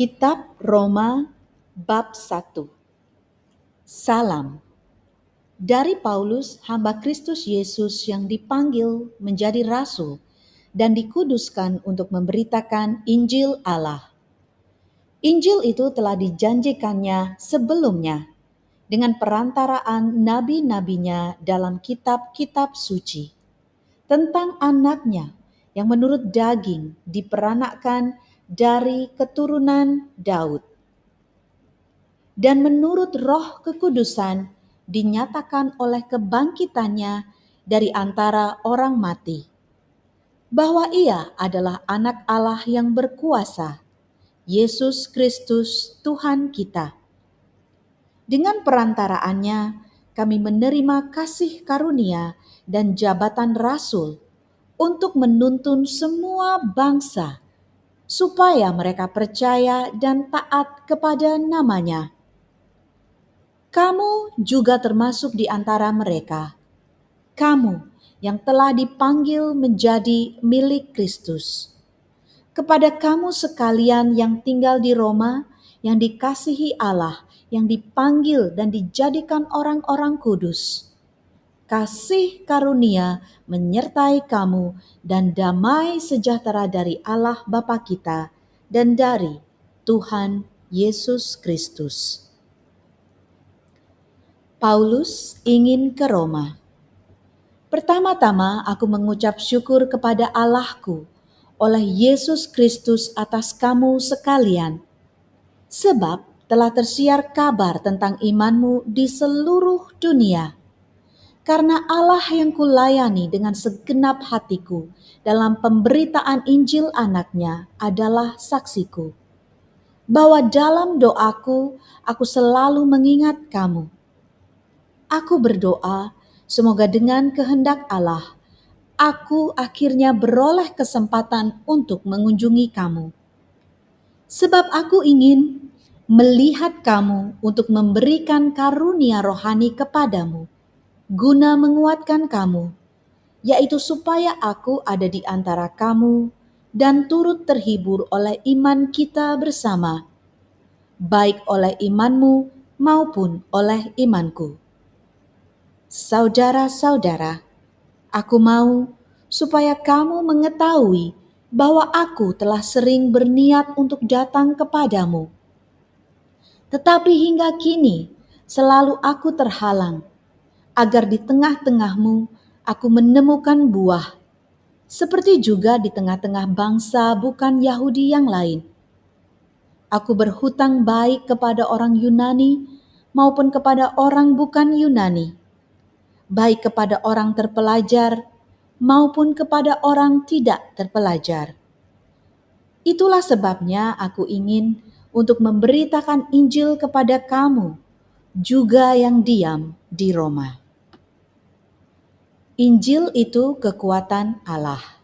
Kitab Roma bab 1 Salam dari Paulus hamba Kristus Yesus yang dipanggil menjadi rasul dan dikuduskan untuk memberitakan Injil Allah. Injil itu telah dijanjikannya sebelumnya dengan perantaraan nabi-nabinya dalam kitab-kitab suci tentang anaknya yang menurut daging diperanakkan dari keturunan Daud. Dan menurut roh kekudusan dinyatakan oleh kebangkitannya dari antara orang mati, bahwa ia adalah anak Allah yang berkuasa, Yesus Kristus Tuhan kita. Dengan perantaraannya kami menerima kasih karunia dan jabatan rasul untuk menuntun semua bangsa supaya mereka percaya dan taat kepada namanya. Kamu juga termasuk di antara mereka. Kamu yang telah dipanggil menjadi milik Kristus. Kepada kamu sekalian yang tinggal di Roma, yang dikasihi Allah, yang dipanggil dan dijadikan orang-orang kudus kasih karunia menyertai kamu dan damai sejahtera dari Allah Bapa kita dan dari Tuhan Yesus Kristus. Paulus ingin ke Roma. Pertama-tama aku mengucap syukur kepada Allahku oleh Yesus Kristus atas kamu sekalian. Sebab telah tersiar kabar tentang imanmu di seluruh dunia karena Allah yang kulayani dengan segenap hatiku dalam pemberitaan Injil anaknya adalah saksiku. Bahwa dalam doaku aku selalu mengingat kamu. Aku berdoa semoga dengan kehendak Allah aku akhirnya beroleh kesempatan untuk mengunjungi kamu. Sebab aku ingin melihat kamu untuk memberikan karunia rohani kepadamu guna menguatkan kamu, yaitu supaya aku ada di antara kamu dan turut terhibur oleh iman kita bersama, baik oleh imanmu maupun oleh imanku. Saudara-saudara, aku mau supaya kamu mengetahui bahwa aku telah sering berniat untuk datang kepadamu. Tetapi hingga kini selalu aku terhalang agar di tengah-tengahmu aku menemukan buah, seperti juga di tengah-tengah bangsa bukan Yahudi yang lain. Aku berhutang baik kepada orang Yunani maupun kepada orang bukan Yunani, baik kepada orang terpelajar maupun kepada orang tidak terpelajar. Itulah sebabnya aku ingin untuk memberitakan Injil kepada kamu, juga yang diam di Roma. Injil itu kekuatan Allah.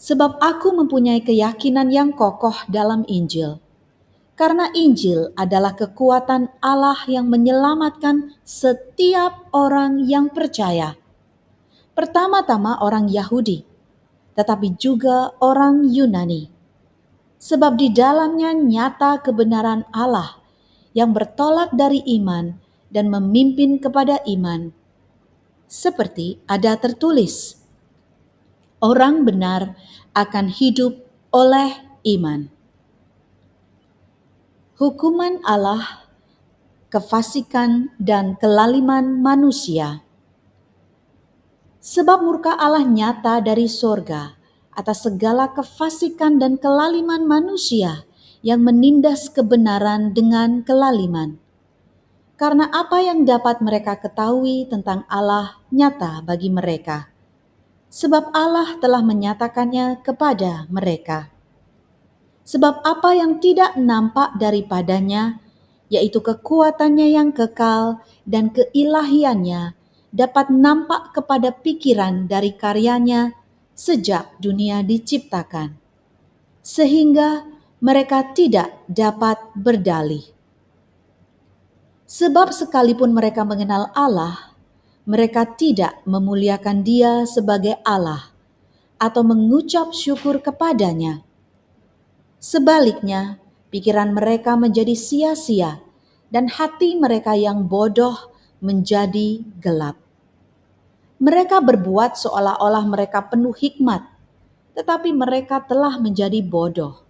Sebab aku mempunyai keyakinan yang kokoh dalam Injil. Karena Injil adalah kekuatan Allah yang menyelamatkan setiap orang yang percaya. Pertama-tama orang Yahudi, tetapi juga orang Yunani. Sebab di dalamnya nyata kebenaran Allah yang bertolak dari iman dan memimpin kepada iman seperti ada tertulis, "Orang benar akan hidup oleh iman." Hukuman Allah, kefasikan, dan kelaliman manusia. Sebab murka Allah nyata dari sorga atas segala kefasikan dan kelaliman manusia yang menindas kebenaran dengan kelaliman. Karena apa yang dapat mereka ketahui tentang Allah nyata bagi mereka, sebab Allah telah menyatakannya kepada mereka. Sebab apa yang tidak nampak daripadanya, yaitu kekuatannya yang kekal dan keilahiannya, dapat nampak kepada pikiran dari karyanya sejak dunia diciptakan, sehingga mereka tidak dapat berdalih Sebab sekalipun mereka mengenal Allah, mereka tidak memuliakan Dia sebagai Allah atau mengucap syukur kepadanya. Sebaliknya, pikiran mereka menjadi sia-sia, dan hati mereka yang bodoh menjadi gelap. Mereka berbuat seolah-olah mereka penuh hikmat, tetapi mereka telah menjadi bodoh.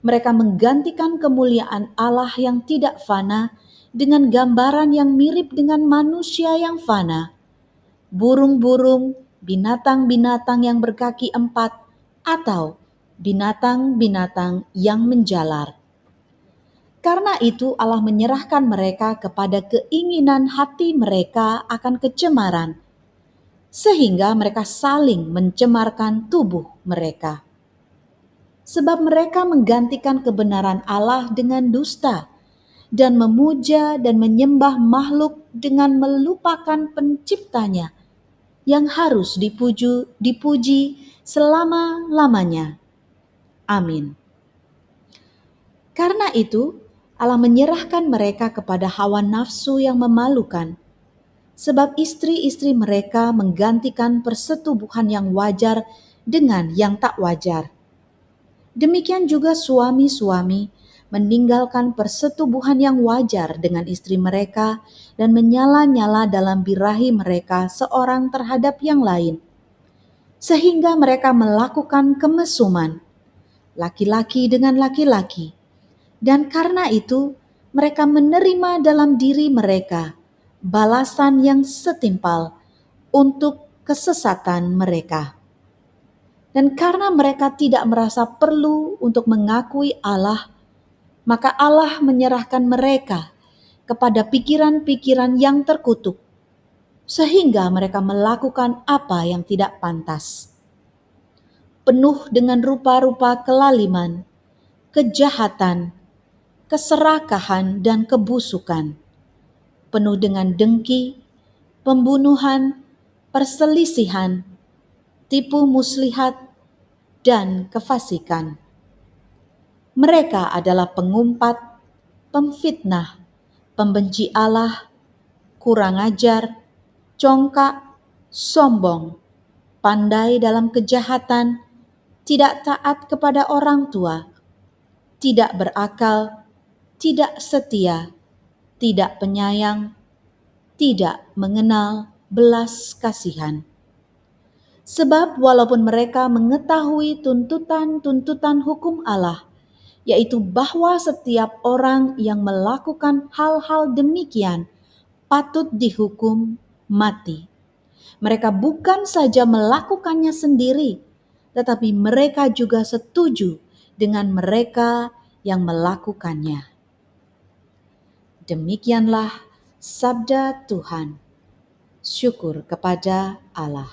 Mereka menggantikan kemuliaan Allah yang tidak fana dengan gambaran yang mirip dengan manusia yang fana, burung-burung, binatang-binatang yang berkaki empat, atau binatang-binatang yang menjalar. Karena itu, Allah menyerahkan mereka kepada keinginan hati mereka akan kecemaran, sehingga mereka saling mencemarkan tubuh mereka. Sebab mereka menggantikan kebenaran Allah dengan dusta, dan memuja dan menyembah makhluk dengan melupakan Penciptanya yang harus dipuju, dipuji selama-lamanya. Amin. Karena itu, Allah menyerahkan mereka kepada hawa nafsu yang memalukan, sebab istri-istri mereka menggantikan persetubuhan yang wajar dengan yang tak wajar. Demikian juga suami-suami meninggalkan persetubuhan yang wajar dengan istri mereka dan menyala-nyala dalam birahi mereka seorang terhadap yang lain, sehingga mereka melakukan kemesuman, laki-laki dengan laki-laki dan karena itu, mereka menerima dalam diri mereka balasan yang setimpal untuk kesesatan mereka. Dan karena mereka tidak merasa perlu untuk mengakui Allah, maka Allah menyerahkan mereka kepada pikiran-pikiran yang terkutuk, sehingga mereka melakukan apa yang tidak pantas. Penuh dengan rupa-rupa kelaliman, kejahatan, keserakahan, dan kebusukan, penuh dengan dengki, pembunuhan, perselisihan, tipu muslihat, dan kefasikan. Mereka adalah pengumpat, pemfitnah, pembenci Allah, kurang ajar, congkak, sombong, pandai dalam kejahatan, tidak taat kepada orang tua, tidak berakal, tidak setia, tidak penyayang, tidak mengenal belas kasihan. Sebab walaupun mereka mengetahui tuntutan-tuntutan hukum Allah, yaitu bahwa setiap orang yang melakukan hal-hal demikian patut dihukum mati. Mereka bukan saja melakukannya sendiri, tetapi mereka juga setuju dengan mereka yang melakukannya. Demikianlah sabda Tuhan. Syukur kepada Allah.